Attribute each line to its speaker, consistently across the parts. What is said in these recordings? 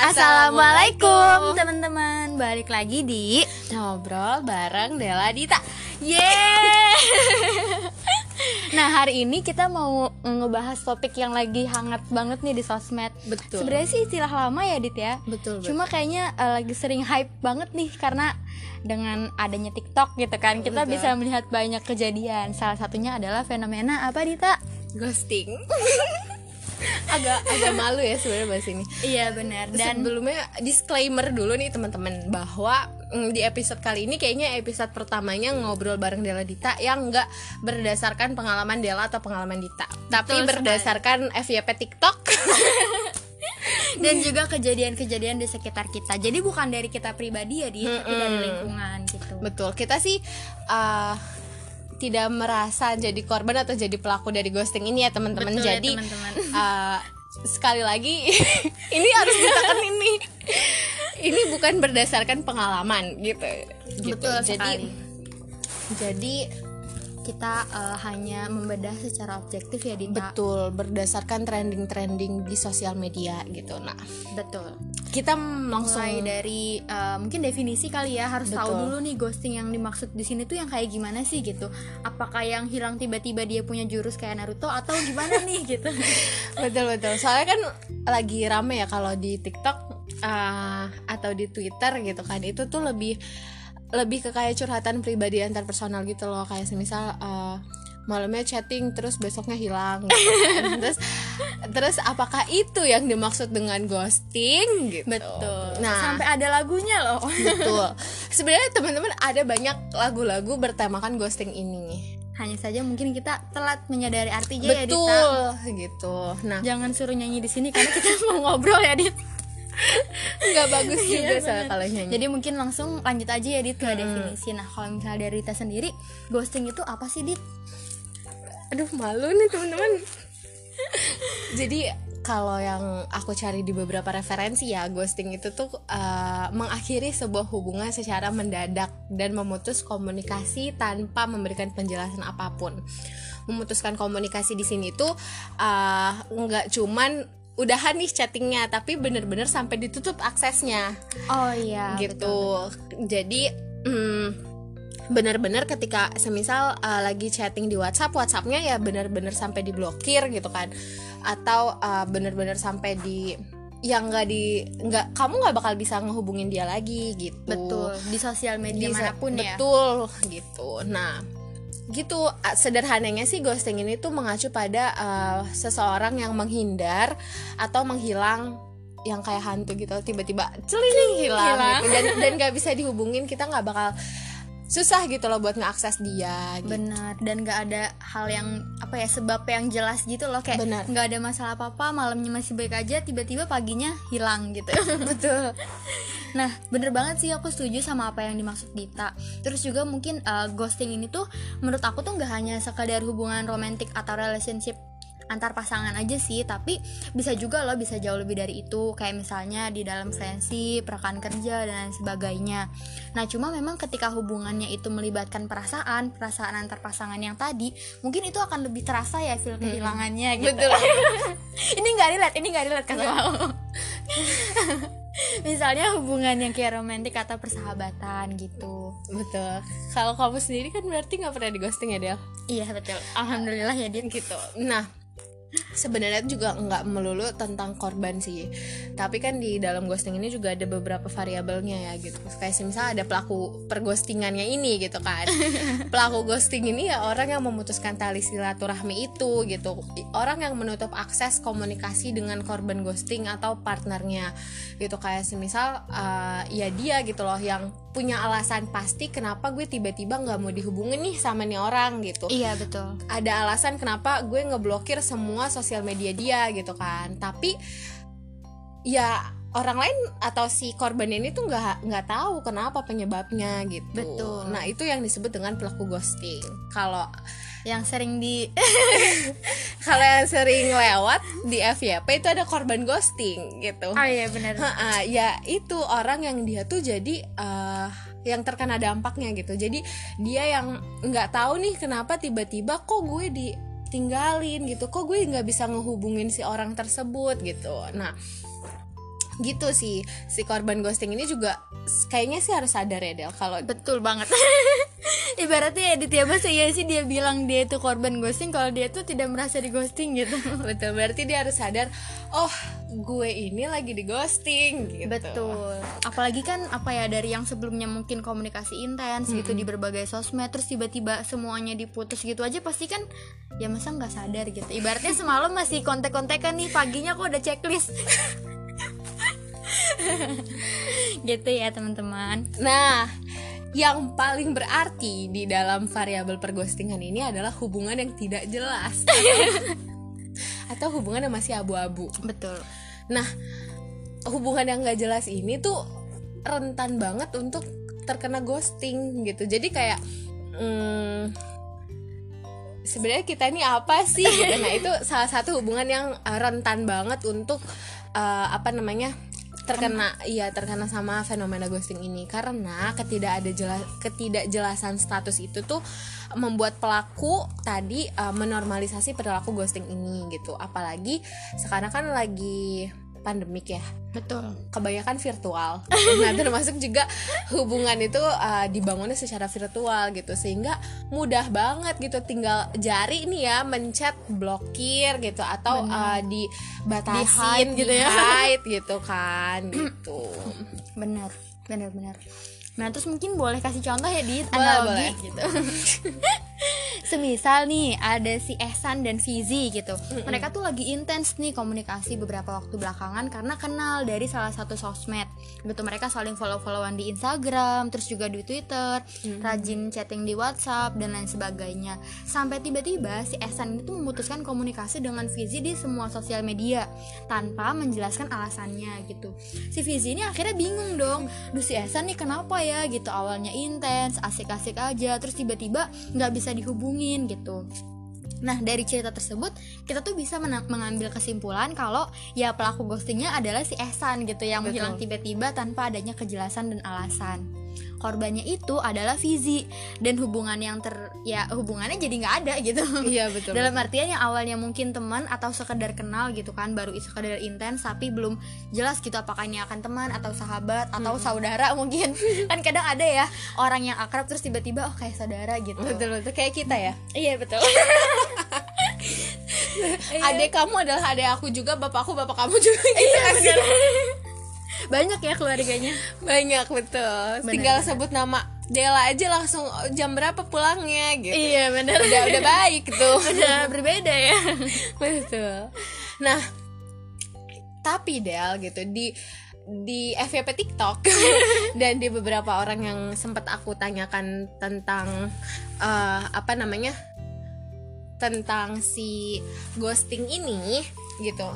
Speaker 1: Assalamualaikum teman-teman. Balik lagi di
Speaker 2: Ngobrol bareng Dela Dita.
Speaker 1: Yeay! Nah hari ini kita mau ngebahas topik yang lagi hangat banget nih di sosmed.
Speaker 2: Betul.
Speaker 1: Sebenarnya sih istilah lama ya Dit ya.
Speaker 2: Betul,
Speaker 1: Cuma kayaknya uh, lagi sering hype banget nih Karena dengan adanya TikTok gitu kan Kita
Speaker 2: Betul.
Speaker 1: bisa melihat banyak kejadian. Salah satunya adalah fenomena apa Dita?
Speaker 2: Ghosting agak agak malu ya sebenarnya bahas ini
Speaker 1: Iya benar
Speaker 2: dan sebelumnya disclaimer dulu nih teman-teman bahwa mm, di episode kali ini kayaknya episode pertamanya ngobrol bareng Dela Dita yang nggak berdasarkan pengalaman Dela atau pengalaman Dita tapi
Speaker 1: sekali.
Speaker 2: berdasarkan FYP TikTok
Speaker 1: dan juga kejadian-kejadian di sekitar kita. Jadi bukan dari kita pribadi ya, di tapi dari lingkungan gitu.
Speaker 2: betul kita sih uh, tidak merasa jadi korban atau jadi pelaku dari ghosting ini ya teman-teman.
Speaker 1: Ya,
Speaker 2: jadi uh, sekali lagi ini harus ditekan ini. Ini bukan berdasarkan pengalaman gitu. Gitu.
Speaker 1: Betul
Speaker 2: jadi
Speaker 1: sekali.
Speaker 2: jadi
Speaker 1: Kita eh, hanya membedah secara objektif ya, Dita.
Speaker 2: betul berdasarkan trending-trending di sosial media gitu nah
Speaker 1: Betul.
Speaker 2: kita langsung
Speaker 1: Mulai dari eh, mungkin definisi kali ya, harus tahu
Speaker 2: Betul.
Speaker 1: dulu nih ghosting yang dimaksud di sini tuh yang kayak gimana sih gitu. Apakah yang hilang tiba-tiba dia punya jurus kayak Naruto atau gimana nih gitu.
Speaker 2: betul betul soalnya kan lagi rame ya kalau di TikTok uh, atau di Twitter gitu kan itu tuh lebih lebih ke kayak curhatan pribadi antar personal gitu loh kayak semisal uh, malamnya chatting terus besoknya hilang gitu terus terus apakah itu yang dimaksud dengan ghosting gitu
Speaker 1: Betul.
Speaker 2: nah
Speaker 1: Sampai ada lagunya loh.
Speaker 2: betul sebenarnya teman-teman ada banyak lagu-lagu bertemakan ghosting ini
Speaker 1: Hanya saja mungkin kita telat menyadari artinya ya, Dita.
Speaker 2: betul gitu nah
Speaker 1: Jangan suruh nyanyi di sini karena kita mau ngobrol ya, Dit.
Speaker 2: Nggak bagus juga
Speaker 1: Iya,
Speaker 2: soalnya
Speaker 1: bener.
Speaker 2: kalau nyanyi
Speaker 1: Jadi mungkin langsung lanjut aja ya Dit ke definisi. Nah, kalau misalnya dari Rita sendiri, ghosting itu apa sih Dit?
Speaker 2: aduh malu nih teman-teman jadi kalau yang aku cari di beberapa referensi ya ghosting itu tuh uh, mengakhiri sebuah hubungan secara mendadak dan memutus komunikasi tanpa memberikan penjelasan apa pun memutuskan komunikasi di sini tuh uh, nggak cuman udahan nih chattingnya tapi bener-bener sampai ditutup aksesnya.
Speaker 1: Oh iya,
Speaker 2: gitu. jadi mm, bener-bener ketika semisal uh, lagi chatting di WhatsApp WhatsAppnya ya bener-bener sampai diblokir gitu kan. Atau uh, bener-bener sampai di yang nggak di nggak kamu nggak bakal bisa ngehubungin dia lagi gitu.
Speaker 1: Betul. Di sosial media
Speaker 2: Di mana
Speaker 1: pun ya.
Speaker 2: betul gitu. Nah gitu sederhananya sih ghosting ini tuh mengacu pada uh, seseorang yang menghindar atau menghilang yang kayak hantu gitu tiba-tiba celing hilang,
Speaker 1: hilang.
Speaker 2: gitu. dan dan nggak bisa dihubungin kita nggak bakal susah gitu loh buat ngeakses dia gitu.
Speaker 1: Benar, dan gak ada hal yang apa ya sebab yang jelas gitu loh kayak nggak ada masalah apa-apa malamnya masih baik aja tiba-tiba paginya hilang gitu.
Speaker 2: betul
Speaker 1: Nah, bener banget sih aku setuju sama apa yang dimaksud Dita. Terus juga mungkin uh, ghosting ini tuh menurut aku tuh nggak hanya sekadar hubungan romantis atau relationship antar pasangan aja sih, tapi bisa juga loh bisa jauh lebih dari itu. Kayak misalnya di dalam friendship, rekan kerja dan lain sebagainya. Nah, cuma memang ketika hubungannya itu melibatkan perasaan, perasaan antar pasangan yang tadi, mungkin itu akan lebih terasa ya feel kehilangannya gitu.
Speaker 2: betul
Speaker 1: ini nggak relate, ini nggak relate kan aku. Misalnya hubungan yang kayak romantis atau persahabatan gitu.
Speaker 2: betul kalau kamu sendiri kan berarti nggak pernah di ghosting ya Del
Speaker 1: Iya betul. Alhamdulillah ya Dit.
Speaker 2: gitu nah sebenarnya juga nggak melulu tentang korban sih. Tapi kan di dalam ghosting ini juga ada beberapa variabelnya ya gitu. Kayak misal ada pelaku perghostingannya ini gitu kan. Pelaku ghosting ini ya orang yang memutuskan tali silaturahmi itu gitu. Orang yang menutup akses komunikasi dengan korban ghosting atau partnernya. Gitu kayak semisal uh, ya dia gitu loh yang punya alasan pasti kenapa gue tiba-tiba nggak mau dihubungin nih sama nih orang gitu
Speaker 1: Iya betul.
Speaker 2: ada alasan kenapa gue ngeblokir semua sosial media dia gitu kan tapi ya orang lain atau si korban ini tuh nggak nggak tahu kenapa penyebabnya gitu.
Speaker 1: Betul.
Speaker 2: nah itu yang disebut dengan pelaku ghosting. Kalau
Speaker 1: Yang sering di
Speaker 2: kalau yang sering lewat di FYP itu ada korban ghosting gitu.
Speaker 1: Oh iya benar.
Speaker 2: Ya itu orang yang dia tuh jadi eh, yang terkena dampaknya gitu. Jadi dia yang nggak tahu nih kenapa tiba-tiba kok gue ditinggalin gitu. Kok gue nggak bisa ngehubungin si orang tersebut gitu. Nah gitu sih. Si korban ghosting ini juga kayaknya sih harus sadar ya Del kalau
Speaker 1: betul banget. Ibaratnya ya masa iya sih dia bilang dia itu korban ghosting kalau dia tuh tidak merasa di ghosting gitu.
Speaker 2: Betul berarti dia harus sadar oh gue ini lagi di ghosting gitu.
Speaker 1: Betul. Apalagi kan apa ya dari yang sebelumnya mungkin komunikasi intens gitu di berbagai sosmed terus tiba-tiba semuanya diputus gitu aja pasti kan ya masa nggak sadar gitu. Ibaratnya semalam masih kontek-kontekan nih paginya kok udah checklist gitu ya teman-teman
Speaker 2: Nah, yang paling berarti di dalam variabel perghostingan ini adalah hubungan yang tidak jelas atau hubungan yang masih abu-abu.
Speaker 1: betul
Speaker 2: Nah, hubungan yang gak jelas ini tuh rentan banget untuk terkena ghosting gitu. Jadi kayak hmm, sebenarnya kita ini apa sih? Gitu. Nah, itu salah satu hubungan yang rentan banget untuk uh, apa namanya? Terkena iya terkena sama fenomena ghosting ini. Karena ketidak ada jelas ketidakjelasan status itu tuh membuat pelaku tadi uh, menormalisasi perilaku ghosting ini gitu. Apalagi sekarang kan lagi pandemik ya.
Speaker 1: Betul.
Speaker 2: Kebanyakan virtual. Nah termasuk juga hubungan itu uh, dibangunnya secara virtual gitu. Sehingga mudah banget gitu. Tinggal jari nih ya mencet blokir gitu. Atau uh, dibatasin
Speaker 1: Di-hide gitu ya.
Speaker 2: di-hide gitu kan gitu.
Speaker 1: Benar benar benar. Nah terus mungkin boleh kasih contoh ya di
Speaker 2: Boleh,
Speaker 1: analogi.
Speaker 2: boleh.
Speaker 1: gitu semisal nih ada si Ehsan dan Fizi gitu. Mereka tuh lagi intens nih komunikasi beberapa waktu belakangan karena kenal dari salah satu sosmed. Gitu mereka saling follow followan di Instagram terus juga di Twitter rajin chatting di WhatsApp dan lain sebagainya. Sampai tiba-tiba si Ehsan itu memutuskan komunikasi dengan Fizi di semua sosial media tanpa menjelaskan alasannya gitu. Si Fizi ini akhirnya bingung dong. Duh si Ehsan nih kenapa ya gitu. Awalnya intens asik-asik aja terus tiba-tiba nggak bisa dihubungin gitu Nah dari cerita tersebut kita tuh bisa mengambil kesimpulan kalau ya pelaku ghostingnya adalah si Ehsan gitu yang
Speaker 2: Betul.
Speaker 1: menghilang tiba-tiba tanpa adanya kejelasan dan alasan. Korbannya itu adalah Fizi dan hubungan yang ter ya hubungannya jadi nggak ada gitu.
Speaker 2: iya betul
Speaker 1: Dalam artian yang awalnya mungkin teman atau sekedar kenal gitu kan baru sekedar intens tapi belum jelas gitu apakah ini akan teman atau sahabat atau saudara mungkin kan kadang ada ya orang yang akrab terus tiba-tiba oh kayak saudara gitu.
Speaker 2: betul betul kayak kita ya
Speaker 1: Iya betul.
Speaker 2: adik kamu adalah adik aku juga bapakku bapak kamu juga gitu
Speaker 1: Iya
Speaker 2: kan?
Speaker 1: Banyak ya keluarganya.
Speaker 2: banyak betul tinggal sebut nama Dela aja langsung jam berapa pulangnya gitu
Speaker 1: Iya benar.
Speaker 2: udah udah baik tuh
Speaker 1: Udah berbeda ya.
Speaker 2: betul nah tapi Del gitu di di FYP TikTok dan di beberapa orang yang sempat aku tanyakan tentang eh, apa namanya tentang si ghosting ini gitu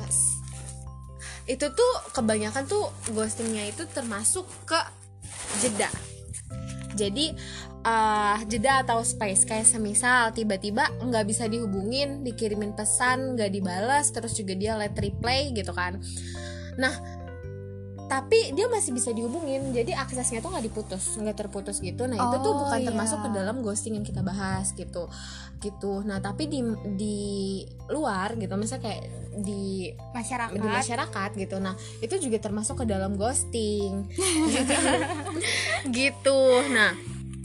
Speaker 2: itu tuh kebanyakan tuh ghostingnya itu termasuk ke jeda. Jadi eh, jeda atau space kayak semisal tiba-tiba nggak bisa dihubungin dikirimin pesan nggak dibalas terus juga dia let replay gitu kan. Nah tapi dia masih bisa dihubungin jadi aksesnya tuh nggak diputus nggak terputus gitu. Nah itu tuh
Speaker 1: Oh,
Speaker 2: bukan
Speaker 1: iya.
Speaker 2: termasuk ke dalam ghosting yang kita bahas gitu. Gitu. Nah tapi di di luar gitu misalnya kayak di
Speaker 1: Masyarakat.
Speaker 2: di masyarakat gitu. Nah itu juga termasuk ke dalam ghosting. Gitu gitu. Nah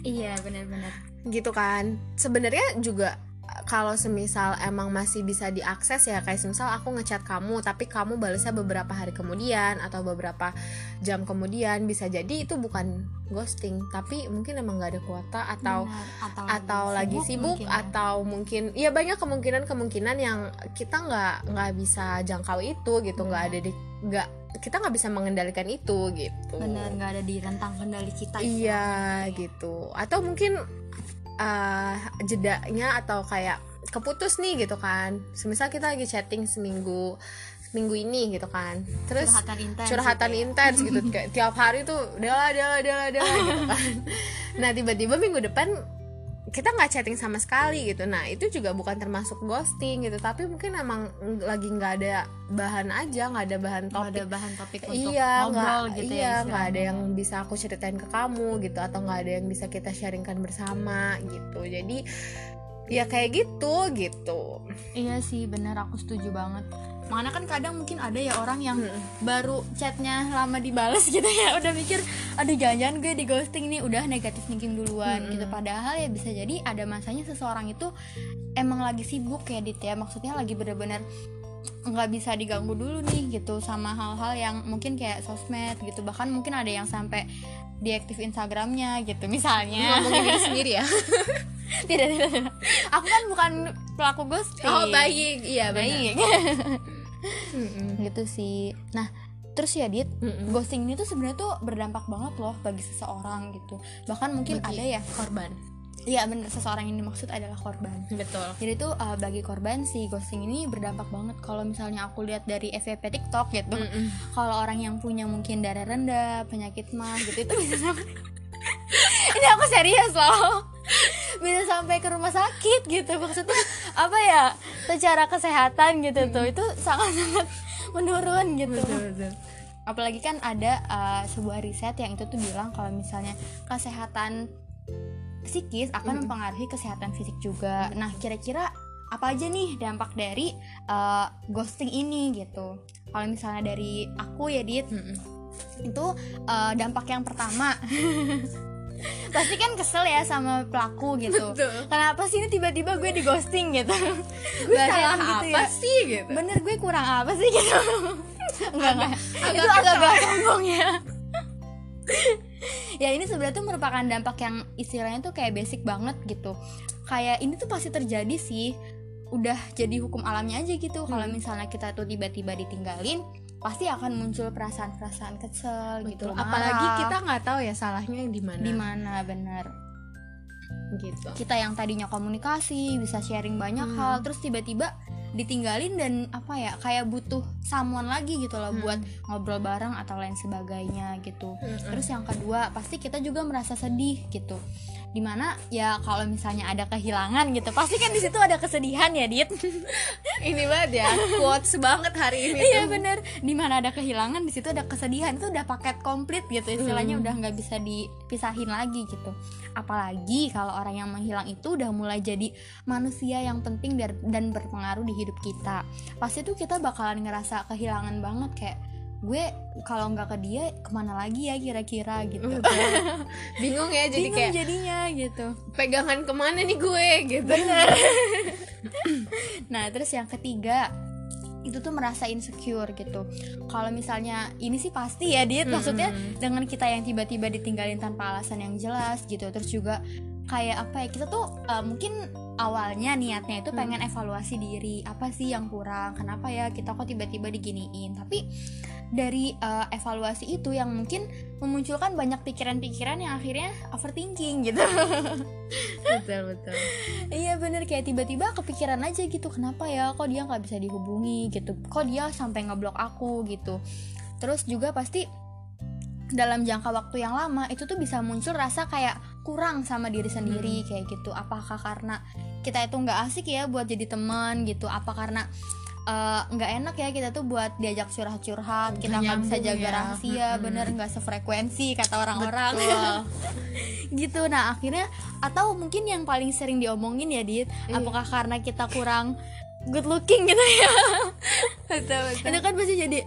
Speaker 1: Iya benar-benar.
Speaker 2: gitu kan. Sebenarnya juga kalau semisal emang masih bisa diakses ya kayak semisal aku ngechat kamu tapi kamu balasnya beberapa hari kemudian atau beberapa jam kemudian bisa jadi itu bukan ghosting tapi mungkin emang nggak ada kuota atau
Speaker 1: Benar.
Speaker 2: atau lagi sibuk
Speaker 1: mungkin ya.
Speaker 2: atau mungkin ya banyak kemungkinan kemungkinan yang kita nggak nggak bisa jangkau itu gitu nggak ada di nggak kita nggak bisa mengendalikan itu gitu
Speaker 1: benar nggak ada di rentang kendali kita
Speaker 2: iya gitu atau mungkin eh jedanya atau kayak keputus nih gitu kan. Semisal kita lagi chatting seminggu minggu ini gitu kan. Terus
Speaker 1: curhatan intens
Speaker 2: curhatan
Speaker 1: gitu ya.
Speaker 2: intens gitu. Kayak tiap hari tuh dela dela dela dela gitu kan. Nah tiba-tiba minggu depan kita nggak chatting sama sekali gitu. Nah itu juga bukan termasuk ghosting gitu tapi mungkin emang lagi nggak ada bahan aja nggak ada bahan topik.
Speaker 1: ada bahan topik untuk
Speaker 2: iya
Speaker 1: ngobrol
Speaker 2: nggak
Speaker 1: gitu ya
Speaker 2: iya nggak ada yang bisa aku ceritain ke kamu gitu atau nggak ada yang bisa kita sharingkan bersama gitu. Jadi ya kayak gitu gitu.
Speaker 1: Iya sih benar aku setuju banget. Makanya kan kadang mungkin ada ya orang yang baru chatnya lama dibales gitu ya. Udah mikir aduh jangan-jangan gue di ghosting nih udah negatif thinking duluan gitu. Padahal ya bisa jadi ada masanya seseorang itu emang lagi sibuk ya dit ya maksudnya lagi bener-bener nggak bisa diganggu dulu nih gitu sama hal-hal yang mungkin kayak sosmed gitu. Bahkan mungkin ada yang sampai diaktif Instagramnya gitu misalnya.
Speaker 2: Ngomongin diri sendiri ya?
Speaker 1: Tidak, tidak tidak. Aku kan bukan pelaku ghosting.
Speaker 2: Oh baik. Iya
Speaker 1: baik. Gitu sih. Nah terus ya dit
Speaker 2: Mm-mm.
Speaker 1: ghosting ini tuh sebenarnya tuh berdampak banget loh bagi seseorang gitu. Bahkan mungkin
Speaker 2: Bagi
Speaker 1: ada ya
Speaker 2: korban
Speaker 1: iya bener. Seseorang yang dimaksud adalah korban.
Speaker 2: Betul.
Speaker 1: Jadi tuh uh, bagi korban si ghosting ini berdampak banget. Kalau misalnya aku lihat dari FYP TikTok gitu
Speaker 2: Mm-mm.
Speaker 1: kalau orang yang punya mungkin darah rendah penyakit mah gitu itu bisa sampai ini aku serius loh. Bisa sampai ke rumah sakit gitu maksudnya apa ya secara kesehatan gitu tuh itu sangat sangat menurun gitu.
Speaker 2: Betul betul.
Speaker 1: Apalagi kan ada uh, sebuah riset yang itu tuh bilang kalau misalnya kesehatan psikis akan mempengaruhi kesehatan fisik juga. Nah kira-kira apa aja nih dampak dari uh, ghosting ini gitu? Kalau misalnya dari aku ya dit
Speaker 2: Mm-mm.
Speaker 1: itu uh, dampak yang pertama. Pasti kan kesel ya sama pelaku gitu.
Speaker 2: Betul.
Speaker 1: kenapa sih ini tiba-tiba gue di ghosting gitu?
Speaker 2: Gue salah
Speaker 1: gitu
Speaker 2: apa
Speaker 1: ya.
Speaker 2: sih gitu?
Speaker 1: Bener gue kurang apa sih gitu? Enggak enggak.
Speaker 2: agak
Speaker 1: itu agak-agak sombong ya ya ini sebenarnya tuh merupakan dampak yang istilahnya tuh kayak basic banget gitu kayak ini tuh pasti terjadi sih udah jadi hukum alamnya aja gitu kalau
Speaker 2: Hmm.
Speaker 1: misalnya kita tuh tiba-tiba ditinggalin pasti akan muncul perasaan-perasaan kesel gitu
Speaker 2: Betul. apalagi
Speaker 1: marah.
Speaker 2: kita nggak tahu ya salahnya di mana
Speaker 1: di mana bener
Speaker 2: gitu
Speaker 1: kita yang tadinya komunikasi bisa sharing banyak
Speaker 2: Hmm.
Speaker 1: hal terus tiba-tiba ditinggalin dan apa ya kayak butuh someone lagi gitu loh
Speaker 2: Hmm.
Speaker 1: buat ngobrol bareng atau lain sebagainya gitu
Speaker 2: Mm-mm.
Speaker 1: terus yang kedua pasti kita juga merasa sedih gitu di mana ya kalau misalnya ada kehilangan gitu pasti kan di situ ada kesedihan ya dit?
Speaker 2: Ini banget ya quotes banget hari ini
Speaker 1: iya bener. Di mana ada kehilangan di situ ada kesedihan itu udah paket komplit gitu istilahnya
Speaker 2: Hmm.
Speaker 1: udah nggak bisa dipisahin lagi gitu. Apalagi kalau orang yang menghilang itu udah mulai jadi manusia yang penting dan berpengaruh di hidup kita. Pasti tuh kita bakalan ngerasa kehilangan banget kayak gue kalau nggak ke dia ke mana lagi ya kira-kira gitu
Speaker 2: bingung ya jadi
Speaker 1: Bingung
Speaker 2: kayak
Speaker 1: jadinya gitu
Speaker 2: pegangan ke mana nih gue gitu
Speaker 1: Nah, terus yang ketiga itu tuh merasa insecure gitu. Kalau misalnya ini sih pasti ya, Dit. Maksudnya dengan kita yang tiba-tiba ditinggalin tanpa alasan yang jelas gitu. Terus juga kayak apa ya? Kita tuh uh, mungkin awalnya niatnya itu pengen evaluasi diri. Apa sih yang kurang? Kenapa ya kita kok tiba-tiba diginiin? Tapi dari uh, evaluasi itu yang mungkin memunculkan banyak pikiran-pikiran yang akhirnya overthinking gitu.
Speaker 2: betul betul
Speaker 1: Iya bener kayak tiba-tiba kepikiran aja gitu kenapa ya kok dia nggak bisa dihubungi gitu kok dia sampai ngeblok aku gitu terus juga pasti dalam jangka waktu yang lama itu tuh bisa muncul rasa kayak kurang sama diri sendiri kayak gitu. Apakah karena kita itu nggak asik ya buat jadi teman gitu? Apa karena eh, nggak enak ya kita tuh buat diajak curhat-curhat kita
Speaker 2: Nggak
Speaker 1: bisa jaga
Speaker 2: ya.
Speaker 1: rahasia
Speaker 2: Mm-mm.
Speaker 1: bener nggak sefrekuensi kata orang-orang. Gitu. Nah akhirnya atau mungkin yang paling sering diomongin ya dit
Speaker 2: Iya.
Speaker 1: apakah karena kita kurang good looking gitu ya?
Speaker 2: Betul betul.
Speaker 1: Itu kan pasti jadi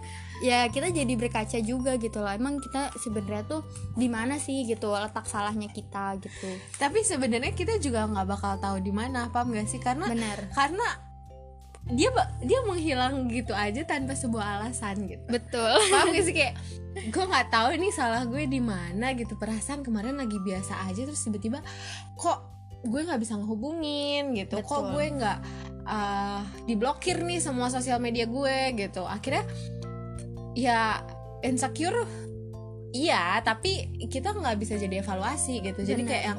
Speaker 1: ya kita jadi berkaca juga gitu loh. Emang kita sebenarnya tuh di mana sih gitu letak salahnya kita gitu.
Speaker 2: Tapi sebenarnya kita juga nggak bakal tahu di mana paham gak sih? Karena
Speaker 1: benar.
Speaker 2: karena dia dia menghilang gitu aja tanpa sebuah alasan gitu.
Speaker 1: Betul.
Speaker 2: Paham gak sih? Kayak gue nggak tahu nih salah gue di mana gitu. Perasaan kemarin lagi biasa aja terus tiba-tiba kok gue nggak bisa ngehubungin gitu. Kok
Speaker 1: Betul.
Speaker 2: gue nggak uh, diblokir nih semua sosial media gue gitu. Akhirnya ya insecure iya tapi kita nggak bisa jadi evaluasi gitu. Jadi
Speaker 1: Benar.
Speaker 2: kayak yang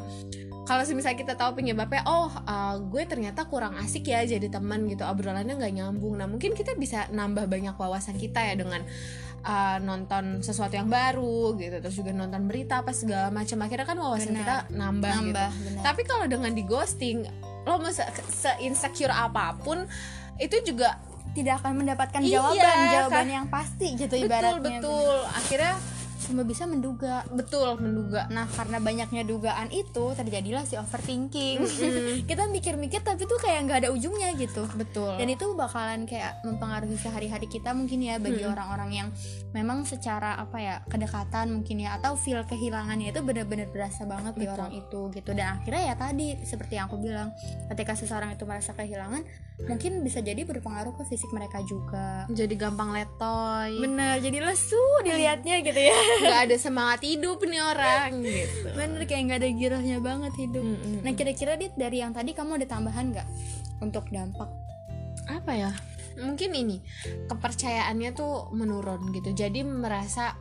Speaker 2: kalau misalnya kita tahu penyebabnya oh uh, gue ternyata kurang asik ya jadi teman gitu obrolannya nggak nyambung. Nah mungkin kita bisa nambah banyak wawasan kita ya dengan uh, nonton sesuatu yang baru gitu terus juga nonton berita apa segala macam. Akhirnya kan wawasan
Speaker 1: Benar.
Speaker 2: kita nambah, gitu.
Speaker 1: Nambah benar.
Speaker 2: Tapi kalau dengan di ghosting lo mau se, se- insecure apa pun itu juga
Speaker 1: tidak akan mendapatkan
Speaker 2: Iya,
Speaker 1: jawaban
Speaker 2: kan.
Speaker 1: jawaban yang pasti gitu
Speaker 2: betul
Speaker 1: ibaratnya
Speaker 2: betul akhirnya
Speaker 1: cuma bisa menduga
Speaker 2: betul menduga
Speaker 1: Nah, karena banyaknya dugaan itu terjadilah si overthinking. kita mikir-mikir tapi tuh kayak nggak ada ujungnya gitu.
Speaker 2: betul
Speaker 1: Dan itu bakalan kayak mempengaruhi sehari-hari kita mungkin ya bagi orang-orang yang memang secara apa ya kedekatan mungkin ya atau feel kehilangannya itu benar-benar berasa banget di
Speaker 2: Betul.
Speaker 1: orang itu gitu. Dan akhirnya ya tadi seperti yang aku bilang, ketika seseorang itu merasa kehilangan, mungkin bisa jadi berpengaruh ke fisik mereka juga.
Speaker 2: jadi gampang letoy
Speaker 1: Bener, jadi lesu dilihatnya gitu ya.
Speaker 2: nggak ada semangat hidup nih orang gitu
Speaker 1: Bener kayak nggak ada girohnya banget hidup.
Speaker 2: Mm-mm.
Speaker 1: Nah kira-kira dit dari yang tadi kamu ada tambahan nggak untuk dampak?
Speaker 2: apa ya mungkin ini kepercayaannya tuh menurun gitu jadi merasa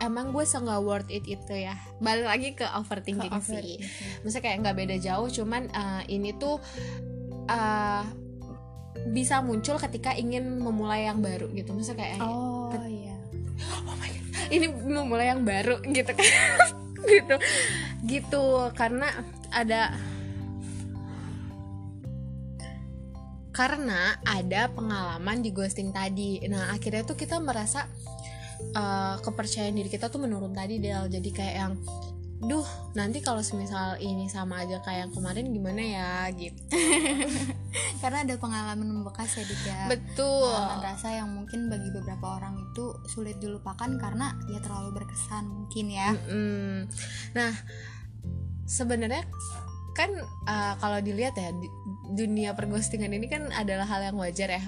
Speaker 2: emang gue nggak worth it itu ya balik lagi ke overthinking
Speaker 1: Ke
Speaker 2: sih maksudnya kayak nggak beda jauh cuman eh, ini tuh eh, bisa muncul ketika ingin memulai yang baru gitu. Maksudnya kayak
Speaker 1: Oh iya.
Speaker 2: oh my god ini memulai yang baru gitu kan. Gitu. Gitu karena ada karena ada pengalaman di ghosting tadi. Nah akhirnya tuh kita merasa uh, kepercayaan diri kita tuh menurun tadi Del. Jadi kayak yang duh nanti kalau semisal ini sama aja kayak yang kemarin gimana ya gitu
Speaker 1: Karena ada pengalaman membekas ya dit ya.
Speaker 2: betul
Speaker 1: Pengalaman rasa yang mungkin bagi beberapa orang itu sulit dilupakan karena ya terlalu berkesan mungkin ya.
Speaker 2: Mm-mm. Nah, sebenarnya kan uh, kalau dilihat ya di- dunia perghostingan ini kan adalah hal yang wajar ya,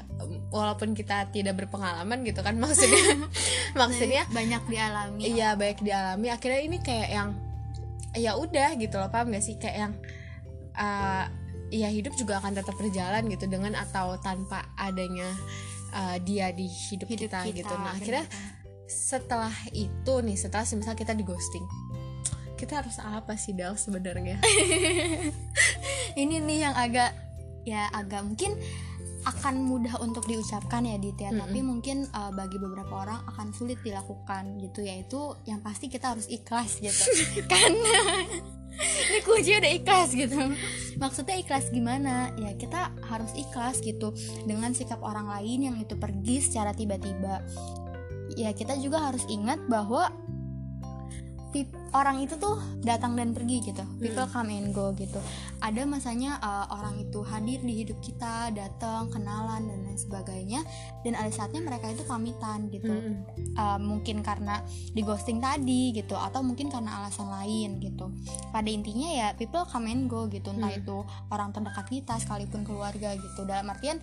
Speaker 2: walaupun kita tidak berpengalaman gitu kan maksudnya, maksudnya
Speaker 1: banyak dialami.
Speaker 2: iya baik dialami. Akhirnya ini kayak yang ya udah gitu loh, paham gak sih kayak yang uh, ya hidup juga akan tetap berjalan gitu dengan atau tanpa adanya uh, dia di hidup,
Speaker 1: Hidup
Speaker 2: kita, gitu. Nah
Speaker 1: bener
Speaker 2: akhirnya
Speaker 1: kan.
Speaker 2: setelah itu nih setelah misal kita di ghosting kita harus apa sih Del sebenarnya
Speaker 1: ini nih yang agak ya agak mungkin akan mudah untuk diucapkan ya Dit ya, tapi mungkin uh, bagi beberapa orang akan sulit dilakukan gitu yaitu yang pasti kita harus ikhlas gitu. Kan ini kunci udah ikhlas gitu. Maksudnya ikhlas gimana? Ya kita harus ikhlas gitu dengan sikap orang lain yang itu pergi secara tiba-tiba. Ya kita juga harus ingat bahwa orang itu tuh datang dan pergi gitu. People come and go gitu. Ada masanya uh, orang itu hadir di hidup kita datang kenalan dan lain sebagainya. Dan ada saatnya mereka itu pamitan gitu.
Speaker 2: Mm-mm.
Speaker 1: Uh, mungkin karena di ghosting tadi gitu atau mungkin karena alasan lain gitu. Pada intinya ya people come and go gitu. Entah
Speaker 2: Hmm.
Speaker 1: itu orang terdekat kita sekalipun keluarga gitu. Dalam artian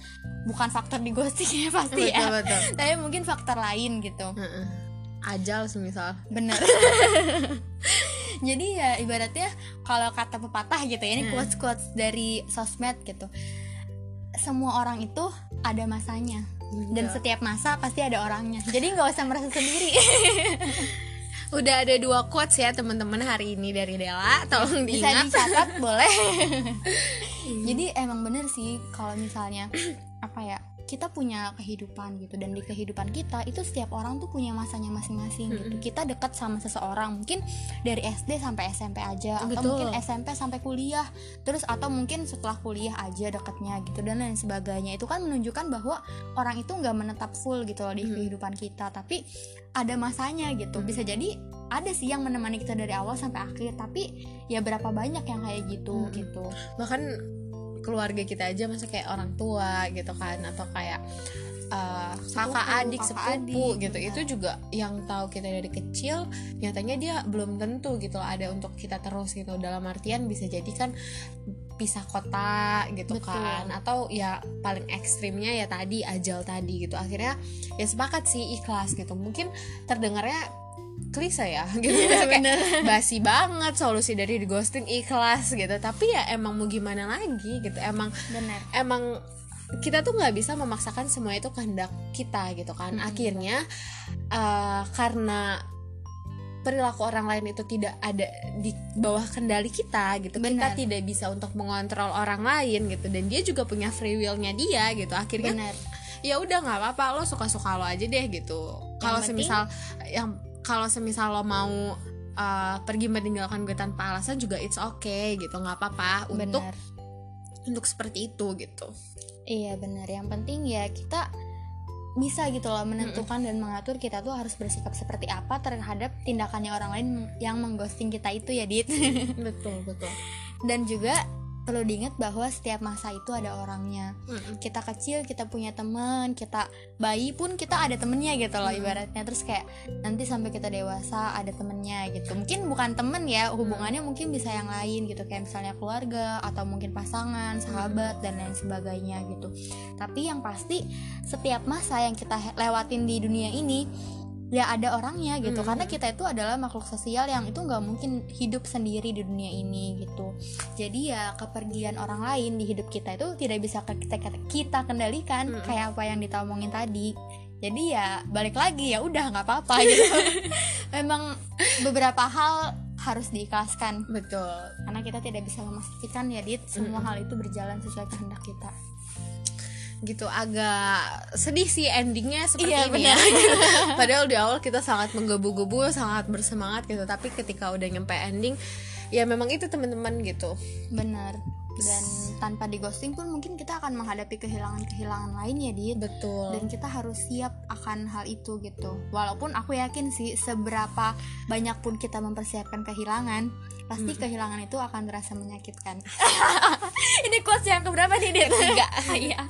Speaker 1: bukan faktor di ghosting ya pasti
Speaker 2: betul
Speaker 1: ya.
Speaker 2: betul.
Speaker 1: Tapi mungkin faktor lain gitu.
Speaker 2: Heeh. Ajal semisal
Speaker 1: bener. Jadi ya ibaratnya kalau kata pepatah gitu ya ini
Speaker 2: Hmm.
Speaker 1: quotes quotes dari sosmed gitu. Semua orang itu ada masanya. Dan
Speaker 2: Betul.
Speaker 1: setiap masa pasti ada orangnya. Jadi nggak usah merasa sendiri.
Speaker 2: Udah ada dua quotes ya teman-teman hari ini dari Dela. Tolong
Speaker 1: bisa
Speaker 2: diingat.
Speaker 1: dicatat boleh. Jadi emang bener sih kalau misalnya apa ya kita punya kehidupan gitu. Dan di kehidupan kita itu setiap orang tuh punya masanya masing-masing gitu. Kita dekat sama seseorang mungkin dari SD sampai SMP aja atau
Speaker 2: Betul.
Speaker 1: mungkin SMP sampai kuliah terus atau mungkin setelah kuliah aja dekatnya gitu dan lain sebagainya. Itu kan menunjukkan bahwa orang itu nggak menetap full gitu loh di
Speaker 2: Hmm.
Speaker 1: kehidupan kita tapi ada masanya gitu. Bisa jadi ada sih yang menemani kita dari awal sampai akhir tapi ya berapa banyak yang kayak gitu
Speaker 2: Hmm.
Speaker 1: gitu.
Speaker 2: Bahkan keluarga kita aja masa kayak orang tua gitu kan atau kayak uh,
Speaker 1: Sepupu,
Speaker 2: kakak adik
Speaker 1: kakak
Speaker 2: sepupu
Speaker 1: adik,
Speaker 2: gitu
Speaker 1: benar.
Speaker 2: itu juga yang tahu kita dari kecil nyatanya dia belum tentu gitu ada untuk kita terus gitu dalam artian bisa jadi kan pisah kota gitu
Speaker 1: Betul.
Speaker 2: kan atau ya paling ekstrimnya ya tadi ajal tadi gitu akhirnya ya sepakat sih ikhlas gitu mungkin terdengarnya klise ya gitu. Maksudnya kayak basi banget solusi dari di ghosting ikhlas gitu. Tapi ya emang mau gimana lagi gitu. Emang
Speaker 1: bener.
Speaker 2: emang kita tuh nggak bisa memaksakan semua itu kehendak kita gitu kan.
Speaker 1: Mm-mm.
Speaker 2: akhirnya eh, karena perilaku orang lain itu tidak ada di bawah kendali kita gitu. Kita
Speaker 1: Benar.
Speaker 2: tidak bisa untuk mengontrol orang lain gitu. Dan dia juga punya free willnya dia gitu. Akhirnya
Speaker 1: bener.
Speaker 2: ya udah nggak apa-apa lo suka-suka lo aja deh gitu. Kalau semisal yang kalau semisal lo mau uh, pergi meninggalkan gue tanpa alasan juga it's okay gitu nggak apa-apa. Untuk untuk seperti itu gitu.
Speaker 1: Iya bener yang penting ya kita bisa gitu loh menentukan dan mengatur kita tuh harus bersikap seperti apa terhadap tindakannya orang lain yang mengghosting kita itu ya dit.
Speaker 2: Betul betul.
Speaker 1: Dan juga perlu diingat bahwa setiap masa itu ada orangnya.
Speaker 2: Mm-mm.
Speaker 1: kita kecil kita punya teman kita bayi pun kita ada temennya gitu loh ibaratnya. Terus kayak nanti sampai kita dewasa ada temennya gitu. Mungkin bukan temen ya hubungannya mungkin bisa yang lain gitu. Kayak misalnya keluarga atau mungkin pasangan sahabat dan lain sebagainya gitu. Tapi yang pasti setiap masa yang kita lewatin di dunia ini ya ada orangnya gitu.
Speaker 2: Hmm.
Speaker 1: karena kita itu adalah makhluk sosial yang itu nggak mungkin hidup sendiri di dunia ini gitu. Jadi ya kepergian orang lain di hidup kita itu tidak bisa kita kita kendalikan
Speaker 2: Mm-mm.
Speaker 1: kayak apa yang ditomongin tadi. Jadi ya balik lagi ya udah nggak apa-apa gitu. Memang beberapa hal harus diikhlaskan.
Speaker 2: Betul.
Speaker 1: Karena kita tidak bisa memastikan ya dit semua hal itu berjalan sesuai kehendak kita
Speaker 2: gitu agak sedih sih endingnya seperti
Speaker 1: Iya,
Speaker 2: ini ya. padahal di awal kita sangat menggebu-gebu sangat bersemangat gitu tapi ketika udah nyampe ending ya memang itu teman-teman gitu.
Speaker 1: Benar. Dan tanpa di ghosting pun mungkin kita akan menghadapi kehilangan-kehilangan lain ya dit.
Speaker 2: Betul.
Speaker 1: Dan kita harus siap akan hal itu gitu. Walaupun aku yakin sih seberapa banyak pun kita mempersiapkan kehilangan pasti kehilangan itu akan terasa menyakitkan. Ini quotes yang keberapa nih Dit?
Speaker 2: Ketiga.
Speaker 1: iya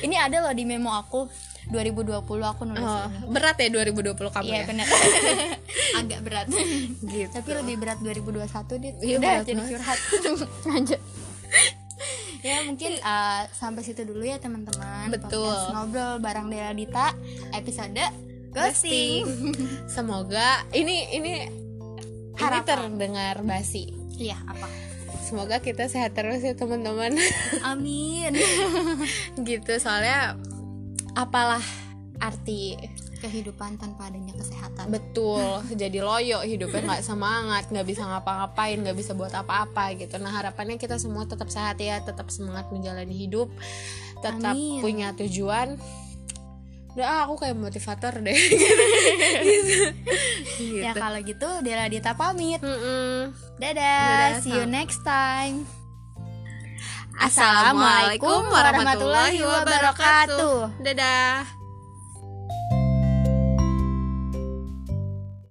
Speaker 1: ini ada loh di memo aku 2020 aku nulis
Speaker 2: Oh,
Speaker 1: ini.
Speaker 2: berat ya 2020 kamu
Speaker 1: iya
Speaker 2: ya?
Speaker 1: benar. Agak berat.
Speaker 2: Gitu.
Speaker 1: Tapi lebih berat 2021 dit.
Speaker 2: Iya,
Speaker 1: udah
Speaker 2: berat
Speaker 1: jadi
Speaker 2: banget.
Speaker 1: curhat. Lanjut. Ya mungkin uh, sampai situ dulu ya teman-teman.
Speaker 2: Betul.
Speaker 1: Podcast ngobrol bareng Dela Dita episode ghosting.
Speaker 2: Semoga ini ini ini
Speaker 1: Harapan.
Speaker 2: terdengar basi.
Speaker 1: Iya apa
Speaker 2: semoga kita sehat terus ya teman-teman.
Speaker 1: Amin.
Speaker 2: Gitu soalnya apalah arti
Speaker 1: kehidupan tanpa adanya kesehatan.
Speaker 2: Betul jadi loyo hidupnya nggak semangat nggak bisa ngapa-ngapain nggak bisa buat apa-apa gitu. Nah harapannya kita semua tetap sehat ya tetap semangat menjalani hidup tetap
Speaker 1: Amin.
Speaker 2: punya tujuan udah ah, aku kayak motivator deh. Gitu,
Speaker 1: ya kalau gitu Dela Dita pamit.
Speaker 2: Mm-mm.
Speaker 1: dadah,
Speaker 2: Dadah,
Speaker 1: see you next time.
Speaker 2: Assalamualaikum warahmatullahi wabarakatuh. Dadah.